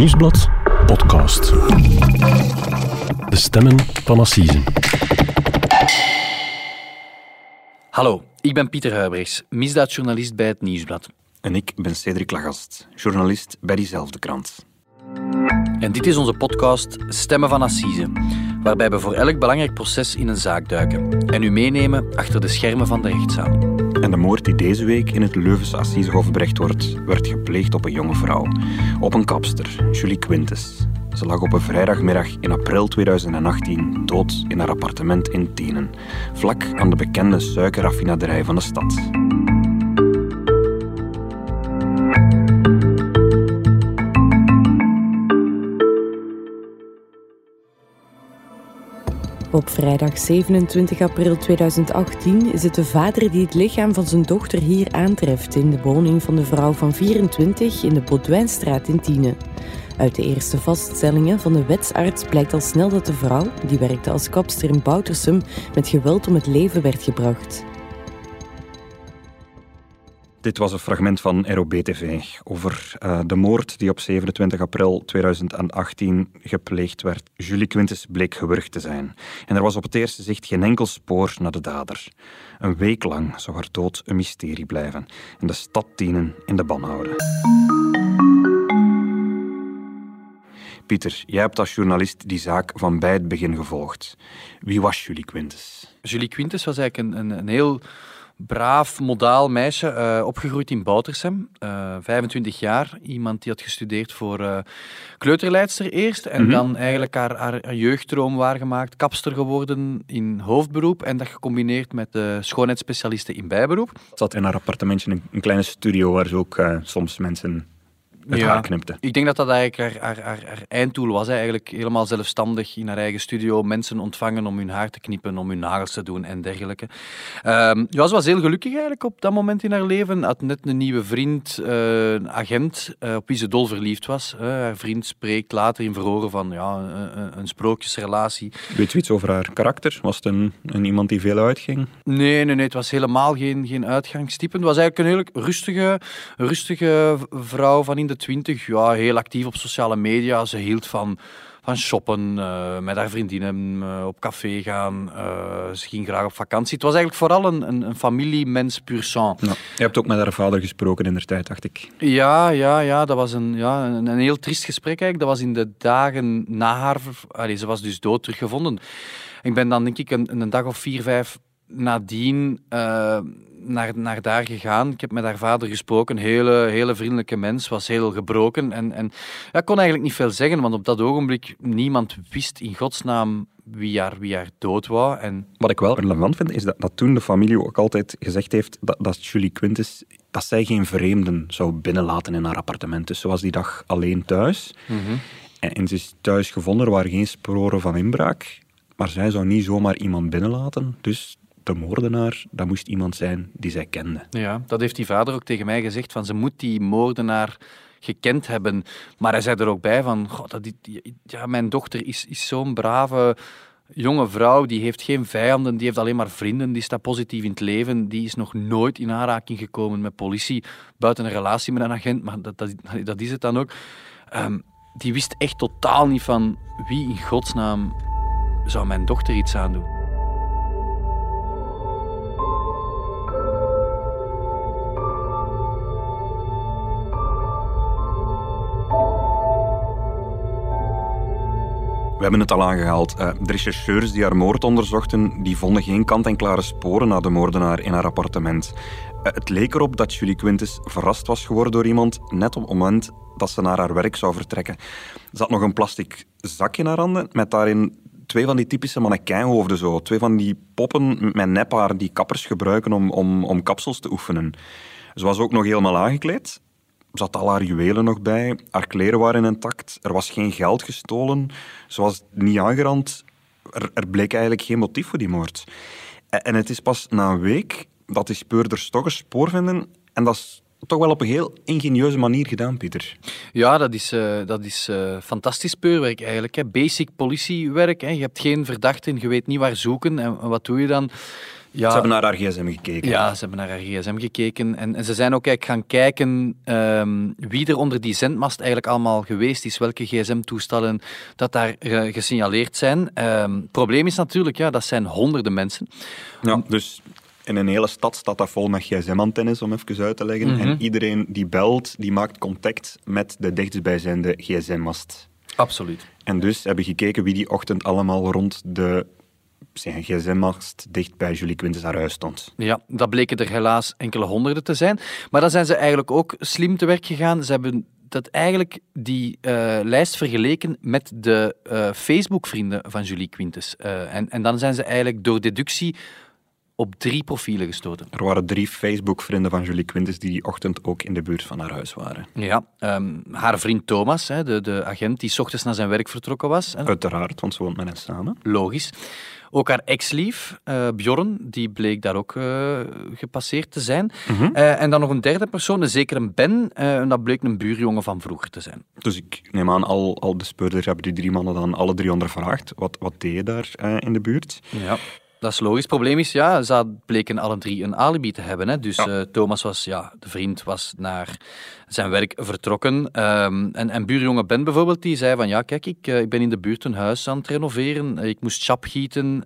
Nieuwsblad podcast. De stemmen van Assise. Hallo, ik ben Pieter Huibrechts, misdaadjournalist bij het Nieuwsblad. En ik ben Cedric Lagast, journalist bij diezelfde krant. En dit is onze podcast Stemmen van Assise, waarbij we voor elk belangrijk proces in een zaak duiken en u meenemen achter de schermen van de rechtszaal. En de moord die deze week in het Leuvense Assisehof berecht wordt, werd gepleegd op een jonge vrouw. Op een kapster, Julie Quintes. Ze lag op een vrijdagmiddag in april 2018 dood in haar appartement in Tienen, vlak aan de bekende suikerraffinaderij van de stad. Op vrijdag 27 april 2018 is het de vader die het lichaam van zijn dochter hier aantreft in de woning van de vrouw van 24 in de Baudouinstraat in Tiene. Uit de eerste vaststellingen van de wetsarts blijkt al snel dat de vrouw, die werkte als kapster in Boutersum, met geweld om het leven werd gebracht. Dit was een fragment van ROB-TV over uh, de moord die op 27 april 2018 gepleegd werd. Julie Quintes bleek gewurgd te zijn. En er was op het eerste zicht geen enkel spoor naar de dader. Een week lang zou haar dood een mysterie blijven en de stad dienen in de ban houden. Pieter, jij hebt als journalist die zaak van bij het begin gevolgd. Wie was Julie Quintes? Julie Quintes was eigenlijk een, een, een heel braaf, modaal meisje, uh, opgegroeid in Boutersem, uh, 25 jaar. Iemand die had gestudeerd voor uh, kleuterleidster eerst en mm -hmm. dan eigenlijk haar, haar, jeugddroom waargemaakt, kapster geworden in hoofdberoep en dat gecombineerd met de schoonheidsspecialisten in bijberoep. Zat in haar appartementje een, een kleine studio waar ze ook uh, soms mensen ja, haar knipte. Ik denk dat dat eigenlijk haar, haar, haar, haar einddoel was. Hè. Eigenlijk helemaal zelfstandig in haar eigen studio mensen ontvangen om hun haar te knippen, om hun nagels te doen en dergelijke. Um, ja, ze was heel gelukkig eigenlijk op dat moment in haar leven. Had net een nieuwe vriend, uh, een agent, uh, op wie ze dol verliefd was. Uh, haar vriend spreekt later in verhoren van ja, een, een sprookjesrelatie. Weet je iets over haar karakter? Was het een, een iemand die veel uitging? Nee, nee, nee. Het was helemaal geen, geen uitgangstype. Het was eigenlijk een heel rustige, rustige vrouw van in de twintig, ja, heel actief op sociale media. Ze hield van, van shoppen, uh, met haar vriendinnen uh, op café gaan. Uh, ze ging graag op vakantie. Het was eigenlijk vooral een, een, een familiemens pur sang. Ja. Je hebt ook met haar vader gesproken in de tijd, dacht ik. Ja, ja, ja dat was een, ja, een, een heel triest gesprek eigenlijk. Dat was in de dagen na haar... Allee, ze was dus dood teruggevonden. Ik ben dan denk ik een, een dag of vier, vijf nadien naar, naar daar gegaan. Ik heb met haar vader gesproken. Een hele, hele vriendelijke mens. Was heel gebroken. En, en ja, kon eigenlijk niet veel zeggen, want op dat ogenblik niemand wist in godsnaam wie haar, wie haar dood wou. En... Wat ik wel relevant vind, is dat, dat toen de familie ook altijd gezegd heeft dat, dat Julie Quintus dat zij geen vreemden zou binnenlaten in haar appartement. Dus ze was die dag alleen thuis. Mm -hmm. en, en ze is thuis gevonden. Er waren geen sporen van inbraak. Maar zij zou niet zomaar iemand binnenlaten. Dus de moordenaar, dat moest iemand zijn die zij kende. Ja, dat heeft die vader ook tegen mij gezegd, van ze moet die moordenaar gekend hebben. Maar hij zei er ook bij van, god, dat die, ja, mijn dochter is, is zo'n brave jonge vrouw, die heeft geen vijanden, die heeft alleen maar vrienden, die staat positief in het leven, die is nog nooit in aanraking gekomen met politie, buiten een relatie met een agent, maar dat, dat, dat is het dan ook. Um, die wist echt totaal niet van wie in godsnaam zou mijn dochter iets aandoen. We hebben het al aangehaald. Uh, de rechercheurs die haar moord onderzochten, die vonden geen kant-en-klare sporen naar de moordenaar in haar appartement. Uh, het leek erop dat Julie Quintus verrast was geworden door iemand net op het moment dat ze naar haar werk zou vertrekken. Ze had nog een plastic zak in haar handen met daarin twee van die typische mannekijnhoofden zo. Twee van die poppen met nephaar die kappers gebruiken om, om, om kapsels te oefenen. Ze was ook nog helemaal aangekleed zat al haar juwelen nog bij. Haar kleren waren intact. Er was geen geld gestolen. Ze was niet aangerand. Er, bleek eigenlijk geen motief voor die moord. En, het is pas na een week dat die speurders toch een spoor vinden. En dat is toch wel op een heel ingenieuze manier gedaan, Pieter. Ja, dat is, uh, dat is uh, fantastisch speurwerk eigenlijk. Hè. Basic politiewerk. Hè. Je hebt geen verdachten, je weet niet waar zoeken. En wat doe je dan? Ja, Ze hebben naar haar gsm gekeken. Ja, ze hebben naar haar gsm gekeken. En, en ze zijn ook eigenlijk gaan kijken ehm, wie er onder die zendmast eigenlijk allemaal geweest is, welke gsm-toestellen dat daar gesignaleerd zijn. Ehm, Het probleem is natuurlijk, ja, dat zijn honderden mensen. Ja, dus in een hele stad staat dat vol met gsm-antennes, om even uit te leggen. Mhm. En iedereen die belt, die maakt contact met de dichtstbijzijnde gsm-mast. Absoluut. En dus hebben gekeken wie die ochtend allemaal rond de zijn gsm-mast dicht bij Julie Quintus haar huis stond. Ja, dat bleken er helaas enkele honderden te zijn. Maar dan zijn ze eigenlijk ook slim te werk gegaan. Ze hebben dat eigenlijk die eh, lijst vergeleken met de eh, Facebook-vrienden van Julie Quintus. Eh, en, en dan zijn ze eigenlijk door deductie op drie profielen gestoten. Er waren drie Facebook-vrienden van Julie Quintus die die ochtend ook in de buurt van haar huis waren. Ja, ehm, haar vriend Thomas, hè, de, de agent die 's ochtends naar zijn werk vertrokken was. Hè, Uiteraard, want ze woont met hen samen. logisch. Ook haar ex-lief, eh, Bjorn, die bleek daar ook eh, gepasseerd te zijn. Eh, en dan nog een derde persoon, een zekere Ben, en dat bleek een buurjongen van vroeger te zijn. Dus ik neem aan, al, al de speurders hebben die drie mannen dan alle drie ondervraagd. Wat, wat deed je daar in de buurt? Ja. Dat is logisch. Het probleem is, ja, ze bleken alle drie een alibi te hebben. Hè. Dus Ja. eh, Thomas was, ja, de vriend, was naar zijn werk vertrokken. Ehm, en, en buurjongen Ben bijvoorbeeld, die zei van, ja, kijk, ik, eh, ik ben in de buurt een huis aan het renoveren. Eh, ik moest chap gieten.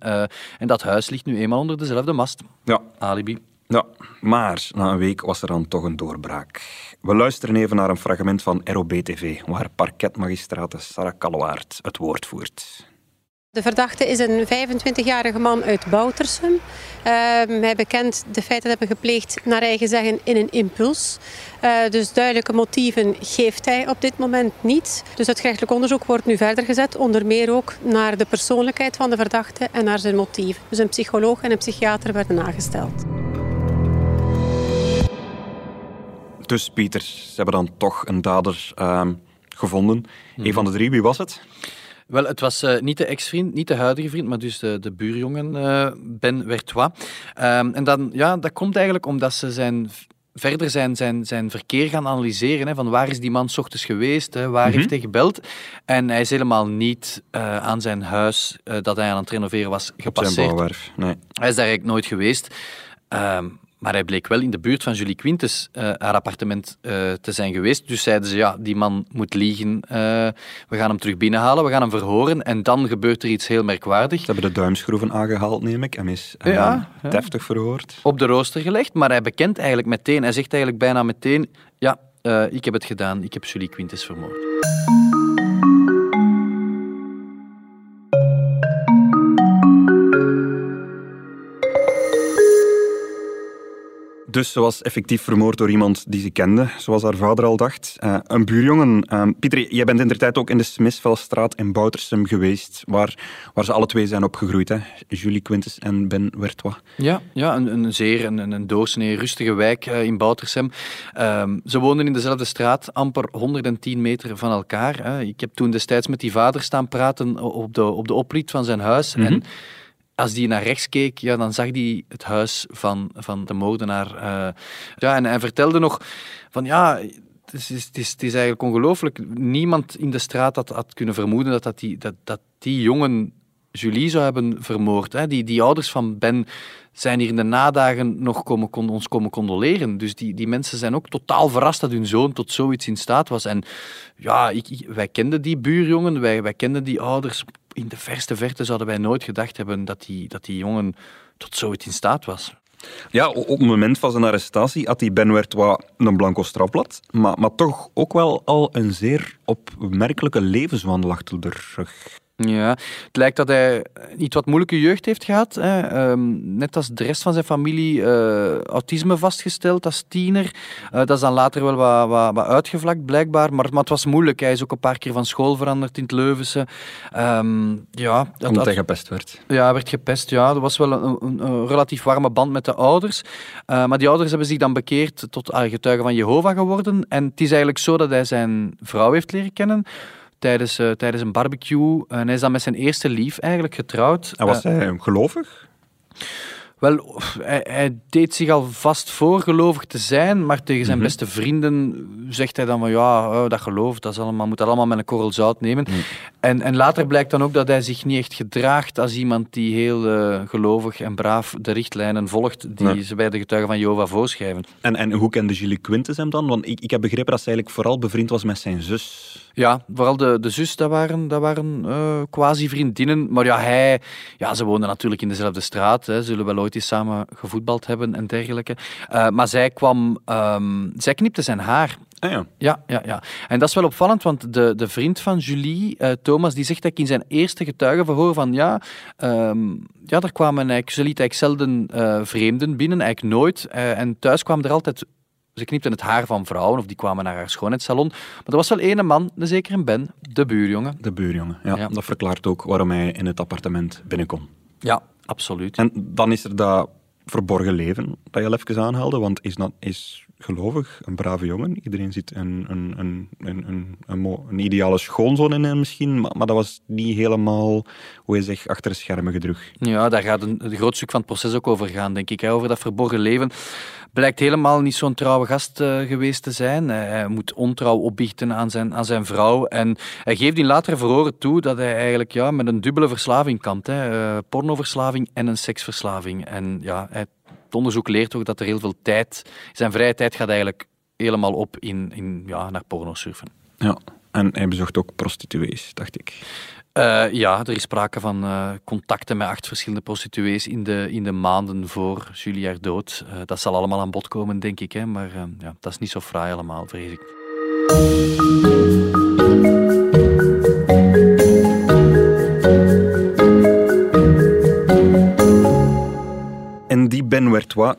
en dat huis ligt nu eenmaal onder dezelfde mast. Ja, Alibi. Ja, maar na een week was er dan toch een doorbraak. We luisteren even naar een fragment van ROB-TV, waar parketmagistrate Sarah Kalwaard het woord voert. De verdachte is een 25-jarige man uit Boutersum. Ehm, hij bekend de feiten hebben gepleegd naar eigen zeggen in een impuls. Eh, dus duidelijke motieven geeft hij op dit moment niet. Dus het gerechtelijk onderzoek wordt nu verder gezet, onder meer ook naar de persoonlijkheid van de verdachte en naar zijn motief. Dus een psycholoog en een psychiater werden aangesteld. Dus Pieter, ze hebben dan toch een dader ehm, gevonden. Een van de drie, wie was het? Wel, het was eh, niet de ex-vriend, niet de huidige vriend, maar dus de, de buurjongen eh, Ben Vertois. Ehm, en dan, ja, dat komt eigenlijk omdat ze zijn, verder zijn, zijn, zijn verkeer gaan analyseren. Hè, van waar is die man 's ochtends geweest, hè, waar heeft hij gebeld. En hij is helemaal niet eh, aan zijn huis dat hij aan het renoveren was Op zijn gepasseerd. bouwwerf. Nee. Hij is daar eigenlijk nooit geweest. Ehm, maar hij bleek wel in de buurt van Julie Quintus eh, haar appartement eh, te zijn geweest. Dus zeiden ze, ja, die man moet liegen. Eh, we gaan hem terug binnenhalen, we gaan hem verhoren. En dan gebeurt er iets heel merkwaardigs. Ze hebben de duimschroeven aangehaald, neem ik. En is Ja, ja. deftig verhoord. Op de rooster gelegd, maar hij bekent eigenlijk meteen. Hij zegt eigenlijk bijna meteen, ja, ik heb het gedaan. Ik heb Julie Quintus vermoord. Dus ze was effectief vermoord door iemand die ze kende, zoals haar vader al dacht. Eh, een buurjongen. Eh, Pieter, jij bent in de tijd ook in de Smisvelstraat in Boutersum geweest, waar, waar ze alle twee zijn opgegroeid. Hè? Julie Quintus en Ben Wertois. Ja, ja een, een zeer een, een, een doorsnee rustige wijk eh, in Boutersem. Ehm, ze woonden in dezelfde straat, amper 110 meter van elkaar. Hè. Ik heb toen destijds met die vader staan praten op de, op de oprit van zijn huis. En als die naar rechts keek, ja, dan zag hij het huis van, van de moordenaar. eh. ja, en hij vertelde nog van ja. Het is, het, is, is eigenlijk ongelooflijk. Niemand in de straat had, had kunnen vermoeden dat, dat, die, dat, dat die jongen Julie zou hebben vermoord. Hè. Die, die ouders van Ben zijn hier in de nadagen nog komen, ons komen condoleren. Dus die, die mensen zijn ook totaal verrast dat hun zoon tot zoiets in staat was. En ja, ik, ik- wij kenden die buurjongen, wij, wij kenden die ouders. In de verste verte zouden wij nooit gedacht hebben dat die, dat die jongen tot zoiets in staat was. Ja, op het moment van zijn arrestatie had die Ben Wertois een blanco strafblad, maar, maar toch ook wel al een zeer opmerkelijke levenswandel achter de rug. Ja, het lijkt dat hij een iets wat moeilijke jeugd heeft gehad. Hè. Ehm, net als de rest van zijn familie eh, autisme vastgesteld als tiener. Eh, dat is dan later wel wat, wat, wat uitgevlakt, blijkbaar. Maar, maar het was moeilijk. Hij is ook een paar keer van school veranderd in het Leuvense. Ehm, ja, dat, Omdat dat- hij gepest werd. ja, hij werd gepest. Ja, er was wel een, een, een relatief warme band met de ouders. Eh, maar die ouders hebben zich dan bekeerd tot ah, getuigen van Jehovah geworden. En het is eigenlijk zo dat hij zijn vrouw heeft leren kennen tijdens, eh, tijdens een barbecue. En hij is dan met zijn eerste lief eigenlijk getrouwd. En was Eh, hij gelovig? Wel, hij, deed zich al vast voor gelovig te zijn, maar tegen zijn mhm. beste vrienden zegt hij dan van ja, oh, dat geloof, dat is allemaal, moet dat allemaal met een korrel zout nemen. Mhm. En, en later blijkt dan ook dat hij zich niet echt gedraagt als iemand die heel uh, gelovig en braaf de richtlijnen volgt die ze bij de getuigen van Jehovah voorschrijven. En, en hoe kende Julie Quintus hem dan? Want ik, ik heb begrepen dat ze eigenlijk vooral bevriend was met zijn zus. Ja, vooral de, de zus, dat waren, dat waren uh, quasi-vriendinnen. Maar ja, hij, ja, ze woonden natuurlijk in dezelfde straat. Hè, zullen wel ooit eens samen gevoetbald hebben en dergelijke. Uh, maar zij kwam, um, zij knipte zijn haar. Ah, ja. ja. Ja, ja, En dat is wel opvallend, want de, de vriend van Julie, uh, Thomas, die zegt dat in zijn eerste getuigenverhoor van ja, um, ja, er kwamen eigenlijk, ze liet eigenlijk zelden vreemden binnen, eigenlijk nooit. en thuis kwamen er altijd ze knipten het haar van vrouwen of die kwamen naar haar schoonheidssalon. Maar er was wel ene man, de zeker een Ben, de buurjongen. De buurjongen, ja, Dat verklaart ook waarom hij in het appartement binnenkom. Ja, absoluut. En dan is er dat verborgen leven dat je al even aanhaalde, want is, dat, is gelovig, een brave jongen. Iedereen ziet een, een, een, een, een, ideale schoonzoon in hem misschien, maar, dat was niet helemaal, hoe je zegt, achter de schermen gedrucht. Ja, daar gaat een, groot stuk van het proces ook over gaan, denk ik. Over dat verborgen leven blijkt helemaal niet zo'n trouwe gast uh, geweest te zijn. Hij moet ontrouw opbiechten aan zijn, aan zijn vrouw. En hij geeft in latere verhoren toe dat hij eigenlijk ja, met een dubbele verslaving kampt. Hè. Uh, pornoverslaving en een seksverslaving. En ja, het onderzoek leert ook dat er heel veel tijd... Zijn vrije tijd gaat eigenlijk helemaal op in, in, ja, naar porno surfen. Ja, en hij bezocht ook prostituees, dacht ik. Uh, ja, er is sprake van uh, contacten met acht verschillende prostituees in de, in de maanden voor Julia dood. Uh, dat zal allemaal aan bod komen, denk ik. Hè? Maar ja, dat is niet zo fraai allemaal, vrees ik.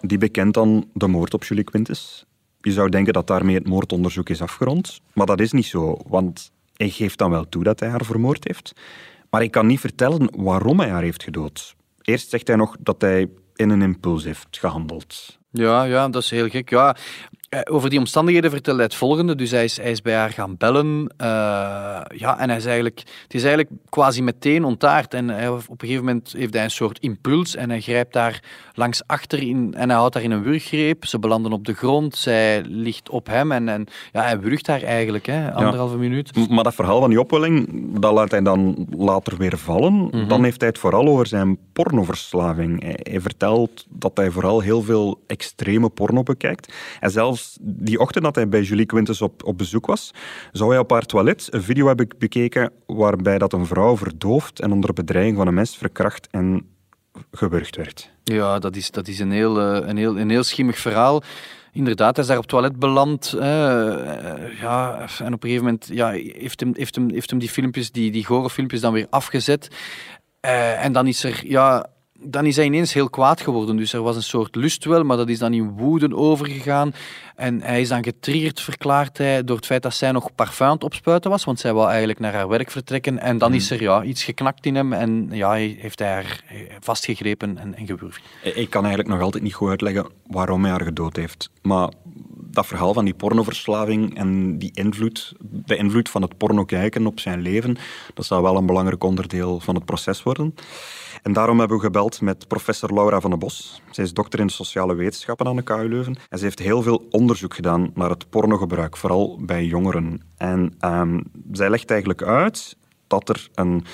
Die bekent dan de moord op Julie Quintus. Je zou denken dat daarmee het moordonderzoek is afgerond, maar dat is niet zo, want hij geeft dan wel toe dat hij haar vermoord heeft, maar hij kan niet vertellen waarom hij haar heeft gedood. Eerst zegt hij nog dat hij in een impuls heeft gehandeld. Ja, ja, dat is heel gek. Ja, over die omstandigheden vertelde hij het volgende. Dus hij is, hij is bij haar gaan bellen. Uh, ja, en hij is eigenlijk, het is eigenlijk quasi meteen ontaard. En hij, op een gegeven moment heeft hij een soort impuls en hij grijpt daar langs achter in, en hij houdt haar in een wurggreep. Ze belanden op de grond, zij ligt op hem en, en ja, hij wurgt haar eigenlijk, hè, anderhalve minuut. Maar dat verhaal van die opwelling, dat laat hij dan later weer vallen. Mhm. Dan heeft hij het vooral over zijn pornoverslaving. Hij, hij vertelt dat hij vooral heel veel extreme porno bekijkt. En zelfs die ochtend dat hij bij Julie Quintus op, op bezoek was, zou hij op haar toilet een video hebben bekeken waarbij dat een vrouw verdoofd en onder bedreiging van een mes verkracht en gewurgd werd. Ja, dat is, dat is een, heel, eh, een, heel, een heel schimmig verhaal inderdaad, hij is daar op toilet beland. Eh, ja, en op een gegeven moment ja, heeft, hem, heeft, hem, heeft hem die filmpjes, die, die gore filmpjes dan weer afgezet. Uh, en dan is er ja, dan is hij ineens heel kwaad geworden. Dus er was een soort lust wel, maar dat is dan in woede overgegaan. En hij is dan getriggerd, verklaart hij, door het feit dat zij nog parfum aan het opspuiten was, want zij wou eigenlijk naar haar werk vertrekken. En dan is er ja, iets geknakt in hem en ja, heeft hij haar vastgegrepen en, en. Ik kan eigenlijk nog altijd niet goed uitleggen waarom hij haar gedood heeft. Maar dat verhaal van die pornoverslaving en die invloed, de invloed van het porno kijken op zijn leven, dat zal wel een belangrijk onderdeel van het proces worden. En daarom hebben we gebeld met professor Laura van den Bos. Zij is dokter in sociale wetenschappen aan de KU Leuven. En ze heeft heel veel onderzoek gedaan naar het pornogebruik, vooral bij jongeren. En um, zij legt eigenlijk uit dat er een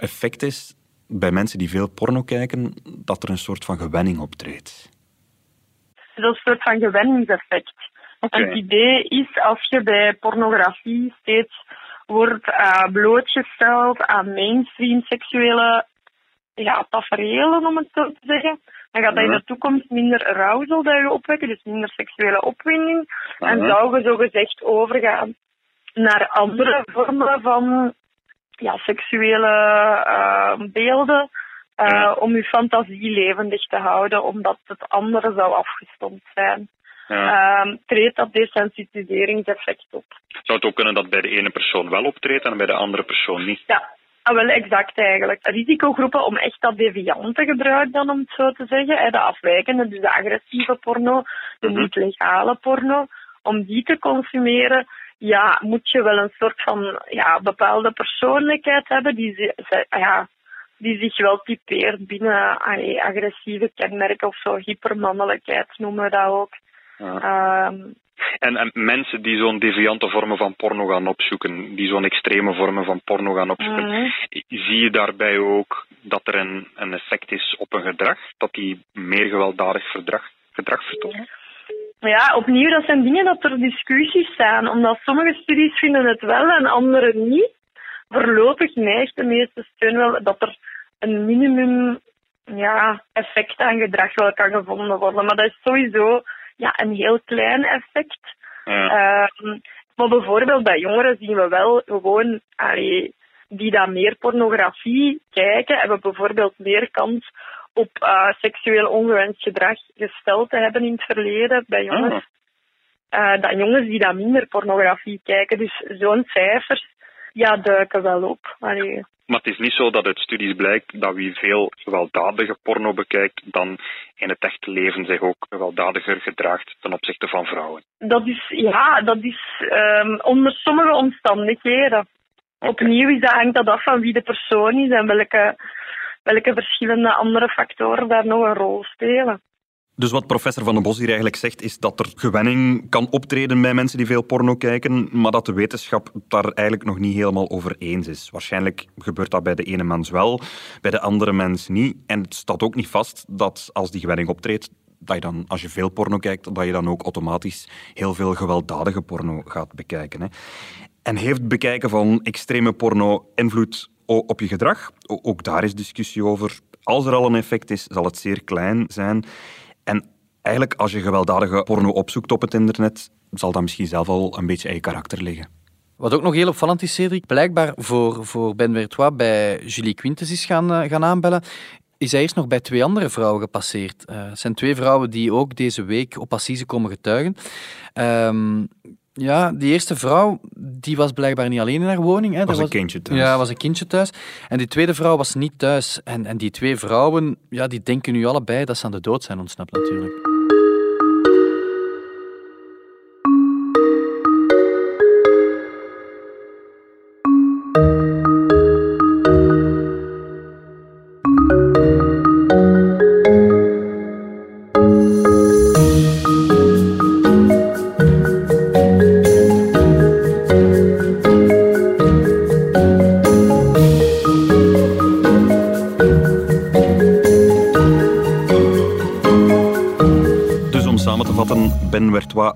effect is bij mensen die veel porno kijken, dat er een soort van gewenning optreedt. Het is een soort van gewenningseffect. Okay. Het idee is, als je bij pornografie steeds wordt uh, blootgesteld aan mainstream seksuele ja, tafereelen, om het zo te zeggen. Dan gaat dat in de toekomst minder arousal dat je opwekken, dus minder seksuele opwinding. En zou je zo gezegd overgaan naar andere vormen van ja, seksuele uh, beelden. Uh, om je fantasie levendig te houden, omdat het andere zou afgestompt zijn. Ja. Uh, treedt dat desensitiseringseffect op. Zou het ook kunnen dat bij de ene persoon wel optreedt en bij de andere persoon niet? Ja, Ah, wel exact eigenlijk. Risicogroepen om echt dat deviante gebruik dan, om het zo te zeggen, de afwijkende, dus de agressieve porno, de mhm. niet-legale porno, om die te consumeren, ja, moet je wel een soort van ja, bepaalde persoonlijkheid hebben die ja, die zich wel typeert binnen agressieve kenmerken of zo. Hypermannelijkheid noemen we dat ook. Ehm, en, en, mensen die zo'n deviante vormen van porno gaan opzoeken, die zo'n extreme vormen van porno gaan opzoeken, mhm. zie je daarbij ook dat er een, een effect is op een gedrag? Dat die meer gewelddadig gedrag, gedrag vertonen? Ja, opnieuw, dat zijn dingen dat er discussies zijn. Omdat sommige studies vinden het wel en andere niet. Voorlopig neigt de meeste steun wel dat er een minimum ja, effect aan gedrag wel kan gevonden worden. Maar dat is sowieso ja, een heel klein effect. Ehm, maar bijvoorbeeld bij jongeren zien we wel gewoon allee, die dan meer pornografie kijken, hebben bijvoorbeeld meer kans op uh, seksueel ongewenst gedrag gesteld te hebben in het verleden bij jongens. Uh, dan jongens die dan minder pornografie kijken. Dus zo'n cijfers ja, duiken wel op. Allee. Maar het is niet zo dat uit studies blijkt dat wie veel gewelddadige porno bekijkt, dan in het echte leven zich ook gewelddadiger gedraagt ten opzichte van vrouwen. Dat is, ja, dat is um, onder sommige omstandigheden. Opnieuw is dat, hangt dat af van wie de persoon is en welke, welke verschillende andere factoren daar nog een rol spelen. Dus wat professor Van den Bos hier eigenlijk zegt, is dat er gewenning kan optreden bij mensen die veel porno kijken, maar dat de wetenschap daar eigenlijk nog niet helemaal over eens is. Waarschijnlijk gebeurt dat bij de ene mens wel, bij de andere mens niet. En het staat ook niet vast dat als die gewenning optreedt, dat je dan, als je veel porno kijkt, dat je dan ook automatisch heel veel gewelddadige porno gaat bekijken. Hè. En heeft bekijken van extreme porno invloed op je gedrag? Ook daar is discussie over. Als er al een effect is, zal het zeer klein zijn. En eigenlijk, als je gewelddadige porno opzoekt op het internet, zal dat misschien zelf al een beetje aan karakter liggen. Wat ook nog heel opvallend is, Cedric, blijkbaar voor, voor Ben Vertois bij Julie Quintes is gaan, uh, gaan aanbellen, is hij eerst nog bij twee andere vrouwen gepasseerd. Uh, het zijn twee vrouwen die ook deze week op Assise komen getuigen. Ehm, ja, die eerste vrouw die was blijkbaar niet alleen in haar woning. Hè. Was, was een kindje thuis. Ja, was een kindje thuis. En die tweede vrouw was niet thuis. En, en die twee vrouwen, ja, die denken nu allebei dat ze aan de dood zijn ontsnapt natuurlijk.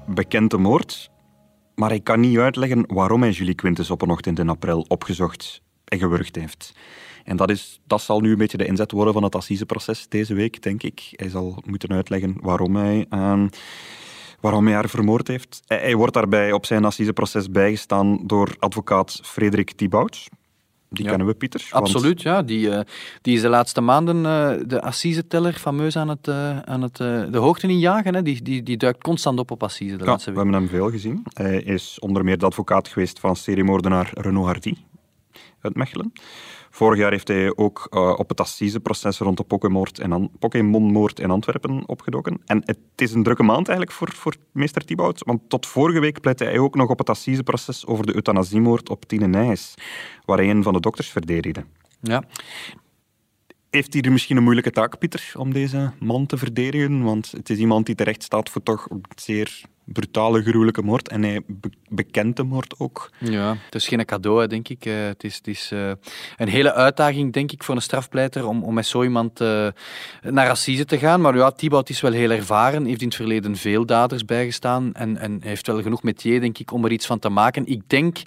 Bekende moord, maar hij kan niet uitleggen waarom hij Julie Quintus op een ochtend in april opgezocht en gewurgd heeft. En dat, is, dat zal nu een beetje de inzet worden van het assiseproces deze week, denk ik. Hij zal moeten uitleggen waarom hij, uh, waarom hij haar vermoord heeft. Hij, hij wordt daarbij op zijn assiseproces bijgestaan door advocaat Frederik Thibaut. Die kennen we, Pieter. Absoluut, ja. Die, uh, die is de laatste maanden uh, de assise-teller fameus aan, het, uh, aan het, de hoogte injagen. Hè. Die, die, die duikt constant op op assise de ja, laatste we hebben hem veel gezien. Hij is onder meer de advocaat geweest van seriemoordenaar Renaud Hardy uit Mechelen. Vorig jaar heeft hij ook uh, op het assiseproces rond de Pokémonmoord in Antwerpen opgedoken. En het is een drukke maand eigenlijk voor, voor meester Thibaut, want tot vorige week pleitte hij ook nog op het assiseproces over de euthanasiemoord op Tine Nijs, waar hij een van de dokters verdedigde. Ja. Heeft hij er misschien een moeilijke taak, Pieter, om deze man te verdedigen? Want het is iemand die terecht staat voor toch zeer brutale, gruwelijke moord. En hij bekent de moord ook. Ja, het is geen cadeau, denk ik. Uh, het is, het is uh, een hele uitdaging, denk ik, voor een strafpleiter om, om met zo iemand uh, naar Assise te gaan. Maar ja, Thibaut is wel heel ervaren, heeft in het verleden veel daders bijgestaan en, en heeft wel genoeg metier, denk ik, om er iets van te maken. Ik denk,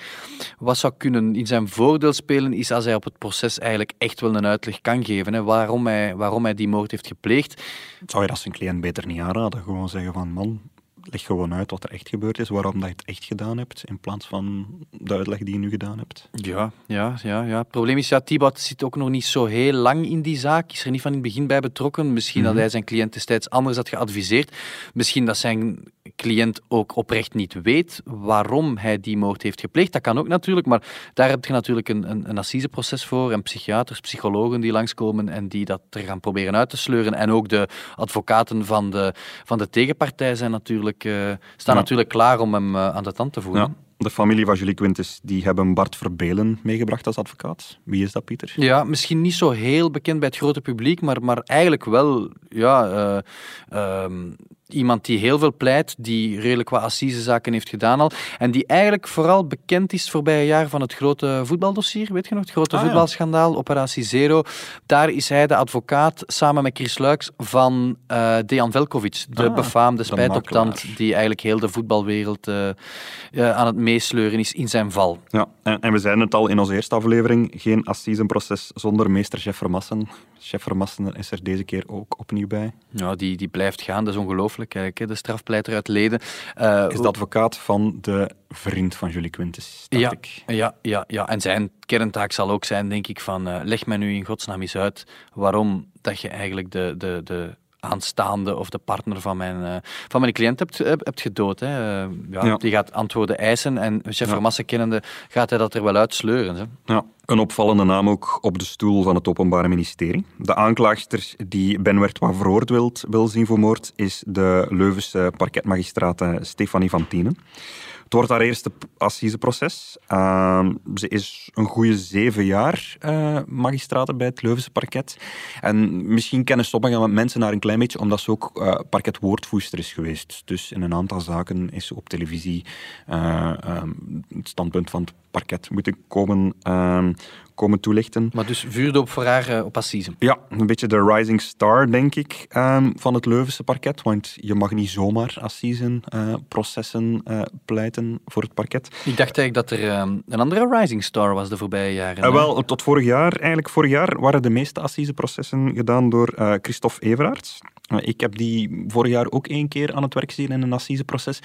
wat zou kunnen in zijn voordeel spelen, is als hij op het proces eigenlijk echt wel een uitleg kan geven. Hè, waarom, hij, waarom hij die moord heeft gepleegd. Zou je dat zijn cliënt beter niet aanraden? Gewoon zeggen van, man, leg gewoon uit wat er echt gebeurd is, waarom dat je het echt gedaan hebt, in plaats van de uitleg die je nu gedaan hebt. Ja, ja, ja. ja. Het probleem is, ja, Thibaut zit ook nog niet zo heel lang in die zaak, is er niet van in het begin bij betrokken. Misschien mm dat hij zijn cliënt destijds anders had geadviseerd. Misschien dat zijn cliënt ook oprecht niet weet waarom hij die moord heeft gepleegd. Dat kan ook natuurlijk, maar daar heb je natuurlijk een, een, een assiseproces voor en psychiaters, psychologen die langskomen en die dat er gaan proberen uit te sleuren. En ook de advocaten van de, van de tegenpartij zijn natuurlijk, uh, staan natuurlijk klaar om hem uh, aan de tand te voeren. Ja. De familie van Julie Quintus die hebben Bart Verbelen meegebracht als advocaat. Wie is dat, Pieter? Ja, misschien niet zo heel bekend bij het grote publiek, maar, maar eigenlijk wel ja, uh, um, iemand die heel veel pleit, die redelijk wat assisezaken heeft gedaan al. En die eigenlijk vooral bekend is voorbij jaar van het grote voetbaldossier. Weet je nog? Het grote ah, voetbalschandaal, Operatie Zero. Daar is hij de advocaat samen met Chris Luiks van uh, Dejan Velkovic. De ah, befaamde spijtoptand die eigenlijk heel de voetbalwereld uh, uh, aan het meesleuren is in zijn val. Ja, en, en, we zeiden het al in onze eerste aflevering. Geen assisenproces zonder meester Jeff Vermassen. Chef Vermassen is er deze keer ook opnieuw bij. Ja, die, die blijft gaan. Dat is ongelooflijk. Kijk, de strafpleiter uit Leden. Uh, is de advocaat van de vriend van Julie Quintus, ja, ik. Ja, ja, ja, en zijn kerntaak zal ook zijn, denk ik, van uh, leg mij nu in godsnaam eens uit waarom dat je eigenlijk de, de, de aanstaande of de partner van mijn, uh, van mijn cliënt hebt, hebt gedood. Hè. Uh, ja, ja, Die gaat antwoorden eisen en chef ja. Massa kennende gaat hij dat er wel uit sleuren. Hè. Ja. Een opvallende naam ook op de stoel van het Openbare Ministerie. De aanklaagster die Ben Wertwa veroordeeld wil zien voor moord is de Leuvense parketmagistraat Stefanie van Tienen. Het wordt haar eerste assiseproces. Uh, ze is een goede zeven jaar uh, magistraat bij het Leuvense parket. En misschien kennen sommige mensen haar een klein beetje omdat ze ook uh, parketwoordvoerster is geweest. Dus in een aantal zaken is ze op televisie uh, het standpunt van het parket moeten komen, uh, komen toelichten. Maar dus vuurde op voor haar op assise? Ja, een beetje de rising star, denk ik, van het Leuvense parket. Want je mag niet zomaar assisen processen uh, voor het parket. Ik dacht eigenlijk dat er um, een andere rising star was de voorbije jaren. wel, tot vorig jaar. Eigenlijk vorig jaar waren de meeste assiseprocessen gedaan door Christophe Everaerts. Ik heb die vorig jaar ook één keer aan het werk gezien in een assiseproces.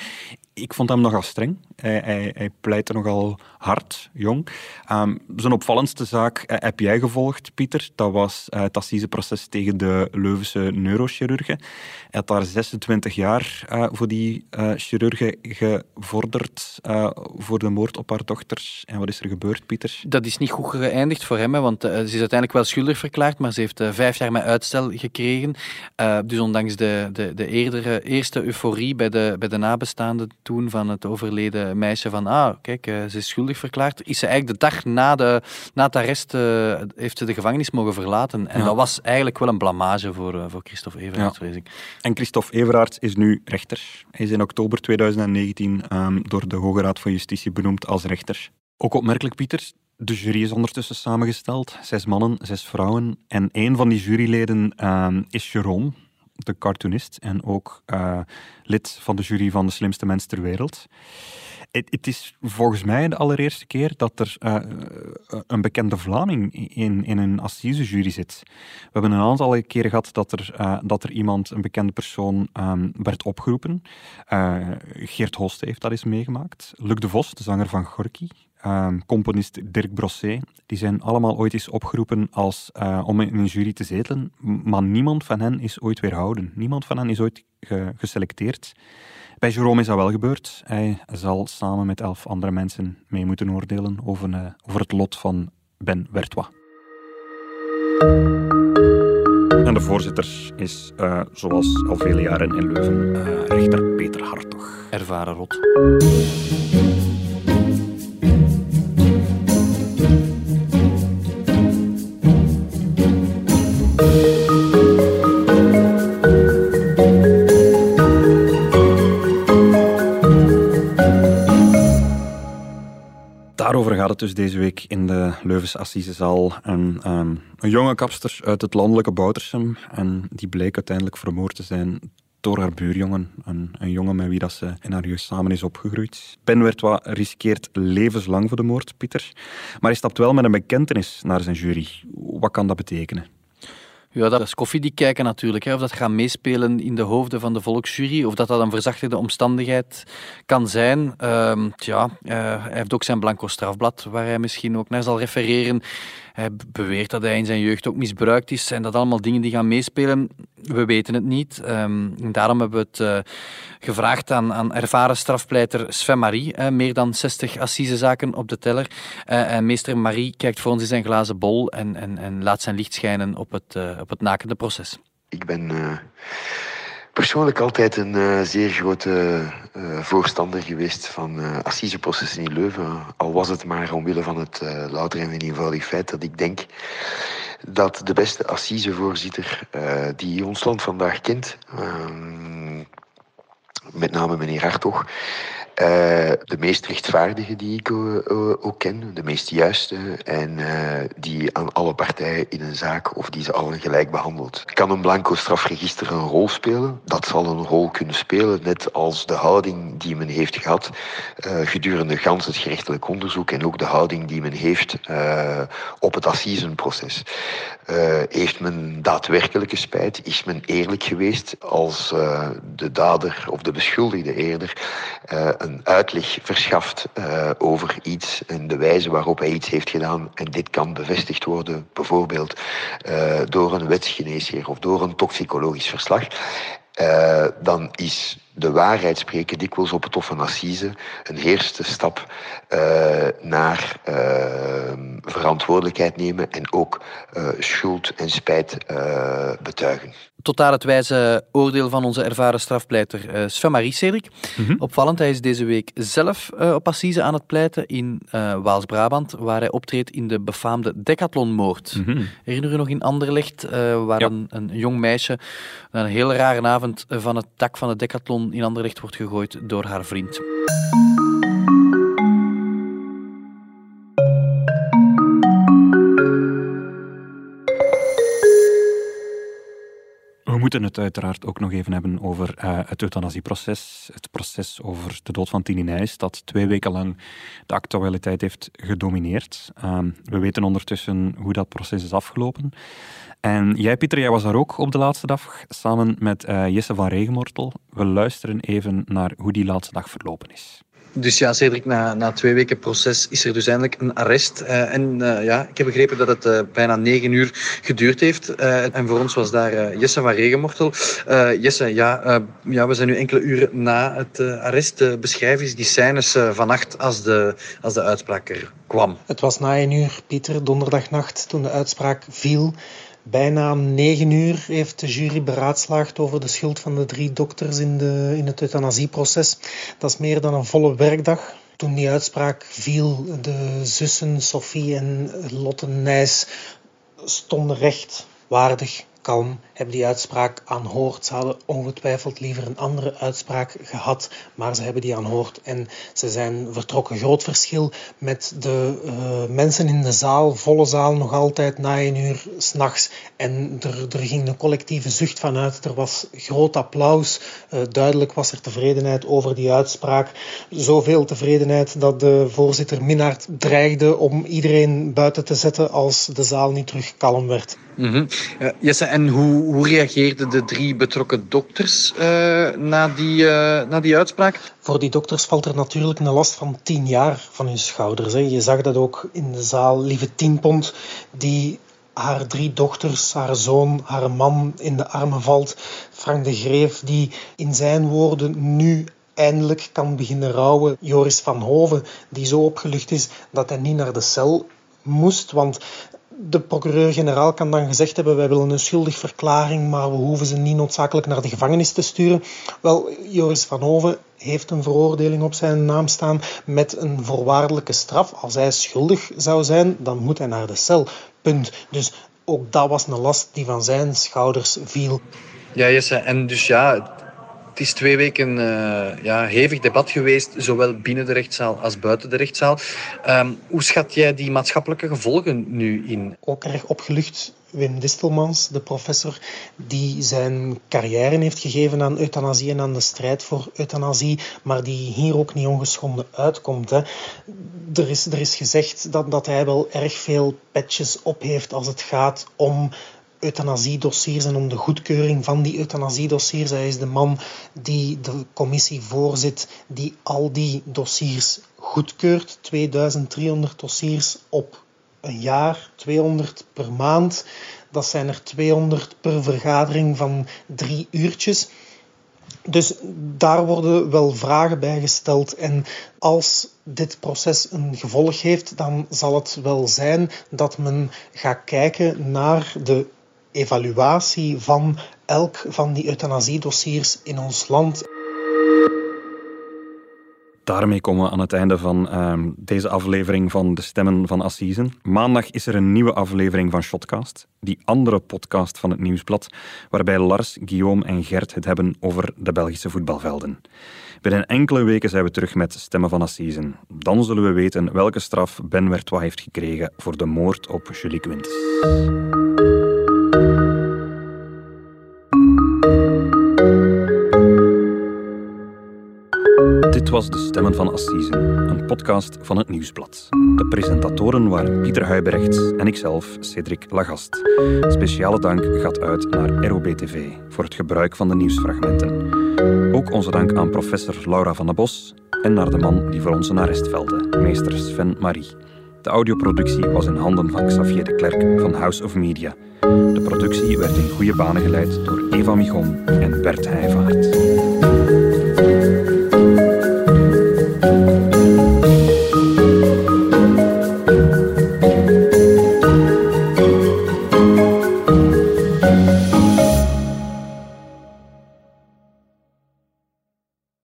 Ik vond hem nogal streng. Hij, hij, pleitte nogal hard, jong. Um, zijn opvallendste zaak uh, heb jij gevolgd, Pieter. Dat was uh, het assiseproces tegen de Leuvense neurochirurgen. Hij had daar 26 jaar uh, voor die chirurgen gevorderd voor de moord op haar dochters. En wat is er gebeurd, Pieter? Dat is niet goed geëindigd voor hem, want ze is uiteindelijk wel schuldig verklaard, maar ze heeft vijf jaar met uitstel gekregen. dus ondanks de, de, de eerdere, eerste euforie bij de, bij de nabestaanden toen van het overleden meisje van ah, kijk, uh, ze is schuldig verklaard, is ze eigenlijk de dag na, de, na het arrest uh, heeft ze de gevangenis mogen verlaten. En ja. dat was eigenlijk wel een blamage voor, uh, voor Christophe Everaerts, ja. ik. En Christophe Everaerts is nu rechter. Hij is in oktober 2019 um, door de Hoge Raad van Justitie benoemd als rechter. Ook opmerkelijk, Pieter, de jury is ondertussen samengesteld. Zes mannen, zes vrouwen. En een van die juryleden um, is Jerome, de cartoonist en ook uh, lid van de jury van de slimste mens ter wereld. Het is volgens mij de allereerste keer dat er uh, een bekende Vlaming in, in een assisejury zit. We hebben een aantal keren gehad dat er, dat er iemand, een bekende persoon, um, werd opgeroepen. Geert Hoste heeft dat eens meegemaakt. Luc de Vos, de zanger van Gorky, um, componist Dirk Brosset, die zijn allemaal ooit eens opgeroepen als, uh, om in een jury te zetelen, maar niemand van hen is ooit weerhouden. Niemand van hen is ooit ge geselecteerd. Bij Jerome is dat wel gebeurd. Hij zal samen met elf andere mensen mee moeten oordelen over, uh, over het lot van Ben Wertwa. En de voorzitter is, uh, zoals al vele jaren in Leuven, rechter Peter Hartog. Ervaren rot. Dus deze week in de Leuvense Assisezaal. Een, um, een jonge kapster uit het landelijke Boutersum. En die bleek uiteindelijk vermoord te zijn door haar buurjongen. Een, een jongen met wie dat ze in haar jeugd samen is opgegroeid. Ben Wertwa riskeert levenslang voor de moord, Pieter. Maar hij stapt wel met een bekentenis naar zijn jury. Wat kan dat betekenen? Ja, dat is koffiedik kijken natuurlijk. Hè. Of dat gaat meespelen in de hoofden van de volksjury. Of dat dat een verzachtende omstandigheid kan zijn. Uh, hij heeft ook zijn blanco strafblad, waar hij misschien ook naar zal refereren. Hij beweert dat hij in zijn jeugd ook misbruikt is. Zijn dat allemaal dingen die gaan meespelen? We weten het niet. Um, daarom hebben we het uh, gevraagd aan, aan ervaren strafpleiter Sven Marie. Meer dan 60 assisezaken op de teller. Uh, en meester Marie kijkt voor ons in zijn glazen bol en, en, en laat zijn licht schijnen op het, op het nakende proces. Ik ben persoonlijk altijd een uh, zeer grote uh, voorstander geweest van uh, assiseprocessen in Leuven. Al was het maar omwille van het louter en eenvoudig feit dat ik denk dat de beste assisevoorzitter die ons land vandaag kent, ehm, met name meneer Hartog, uh, de meest rechtvaardige die ik uh, ook ken, de meest juiste en uh, die aan alle partijen in een zaak of die ze allen gelijk behandelt. Kan een blanco strafregister een rol spelen? Dat zal een rol kunnen spelen, net als de houding die men heeft gehad gedurende gans het gerechtelijk onderzoek en ook de houding die men heeft op het assisenproces. heeft men daadwerkelijke spijt? Is men eerlijk geweest als de dader of de beschuldigde eerder een een uitleg verschaft uh, over iets en de wijze waarop hij iets heeft gedaan. En dit kan bevestigd worden, bijvoorbeeld uh, door een wetsgeneesheer of door een toxicologisch verslag. Uh, dan is de waarheid spreken dikwijls op het Hof van Assise een eerste stap uh, naar uh, verantwoordelijkheid nemen en ook uh, schuld en spijt betuigen. Tot daar het wijze oordeel van onze ervaren strafpleiter Sven-Marie Cedric. Mm -hmm. Opvallend, hij is deze week zelf op Assise aan het pleiten in Waals-Brabant, waar hij optreedt in de befaamde Decathlonmoord. Mm -hmm. Herinner u nog in Anderlecht, waar ja. een, een, jong meisje een hele rare avond van het dak van de Decathlon in Anderlecht wordt gegooid door haar vriend. Moeten het uiteraard ook nog even hebben over uh, het euthanasieproces. Het proces over de dood van Tini Nijs, dat twee weken lang de actualiteit heeft gedomineerd. Uh, we weten ondertussen hoe dat proces is afgelopen. En jij, Pieter, jij was daar ook op de laatste dag samen met uh, Jesse van Regenmortel. We luisteren even naar hoe die laatste dag verlopen is. Dus ja, Cedric, na, na twee weken proces is er dus eindelijk een arrest. Uh, en uh, ja, ik heb begrepen dat het uh, bijna negen uur geduurd heeft. en voor ons was daar Jesse van Regenmortel. Jesse, ja, ja, we zijn nu enkele uren na het arrest. beschrijf eens die scènes vannacht als de, als de uitspraak er kwam. Het was na een uur, Pieter, donderdagnacht, toen de uitspraak viel. Bijna negen uur heeft de jury beraadslaagd over de schuld van de drie dokters in, de, in het euthanasieproces. Dat is meer dan een volle werkdag. Toen die uitspraak viel, de zussen Sophie en Lotte Nijs stonden recht, waardig, kalm hebben die uitspraak aanhoord. Ze hadden ongetwijfeld liever een andere uitspraak gehad, maar ze hebben die aanhoord en ze zijn vertrokken. Groot verschil met de uh, mensen in de zaal, volle zaal, nog altijd na een uur s'nachts. En er, er ging een collectieve zucht vanuit. Er was groot applaus. Uh, duidelijk was er tevredenheid over die uitspraak. Zoveel tevredenheid dat de voorzitter Minnaert dreigde om iedereen buiten te zetten als de zaal niet terug kalm werd. Mm -hmm. Jesse, en hoe hoe reageerden de drie betrokken dokters uh, na, die, uh, na die uitspraak? Voor die dokters valt er natuurlijk een last van tien jaar van hun schouders. Je zag dat ook in de zaal. Lieve Tienpont, die haar drie dochters, haar zoon, haar man in de armen valt. Frank de Greef, die in zijn woorden nu eindelijk kan beginnen rouwen. Joris van Hoven, die zo opgelucht is dat hij niet naar de cel moest. Want de procureur-generaal kan dan gezegd hebben: wij willen een schuldig verklaring, maar we hoeven ze niet noodzakelijk naar de gevangenis te sturen. Wel, Joris van Hoven heeft een veroordeling op zijn naam staan met een voorwaardelijke straf. Als hij schuldig zou zijn, dan moet hij naar de cel. Punt. Dus ook dat was een last die van zijn schouders viel. Ja, Jesse, en dus ja, het is twee weken uh, ja, hevig debat geweest, zowel binnen de rechtszaal als buiten de rechtszaal. Um, hoe schat jij die maatschappelijke gevolgen nu in? Ook erg opgelucht. Wim Distelmans, de professor die zijn carrière heeft gegeven aan euthanasie en aan de strijd voor euthanasie, maar die hier ook niet ongeschonden uitkomt. Hè. Er, is, er is gezegd dat, dat hij wel erg veel petjes op heeft als het gaat om euthanasiedossiers en om de goedkeuring van die euthanasiedossiers. Hij is de man die de commissie voorzit die al die dossiers goedkeurt. 2300 dossiers op een jaar, 200 per maand. Dat zijn er 200 per vergadering van drie uurtjes. Dus daar worden wel vragen bij gesteld. En als dit proces een gevolg heeft, dan zal het wel zijn dat men gaat kijken naar de evaluatie van elk van die euthanasiedossiers in ons land. Daarmee komen we aan het einde van ehm, deze aflevering van De Stemmen van Assisen. Maandag is er een nieuwe aflevering van Shotcast, die andere podcast van het Nieuwsblad, waarbij Lars, Guillaume en Gert het hebben over de Belgische voetbalvelden. Binnen enkele weken zijn we terug met Stemmen van Assisen. Dan zullen we weten welke straf Ben Wertois heeft gekregen voor de moord op Julie Quintes. Was De Stemmen van Assisen, een podcast van het Nieuwsblad. De presentatoren waren Pieter Huibrechts en ikzelf, Cedric Lagast. Speciale dank gaat uit naar ROBTV voor het gebruik van de nieuwsfragmenten. Ook onze dank aan professor Laura van den Bos en naar de man die voor ons een arrest velde, meester Sven Marie. De audioproductie was in handen van Xavier de Klerk van House of Media. De productie werd in goede banen geleid door Eva Michon en Bert Heijvaart.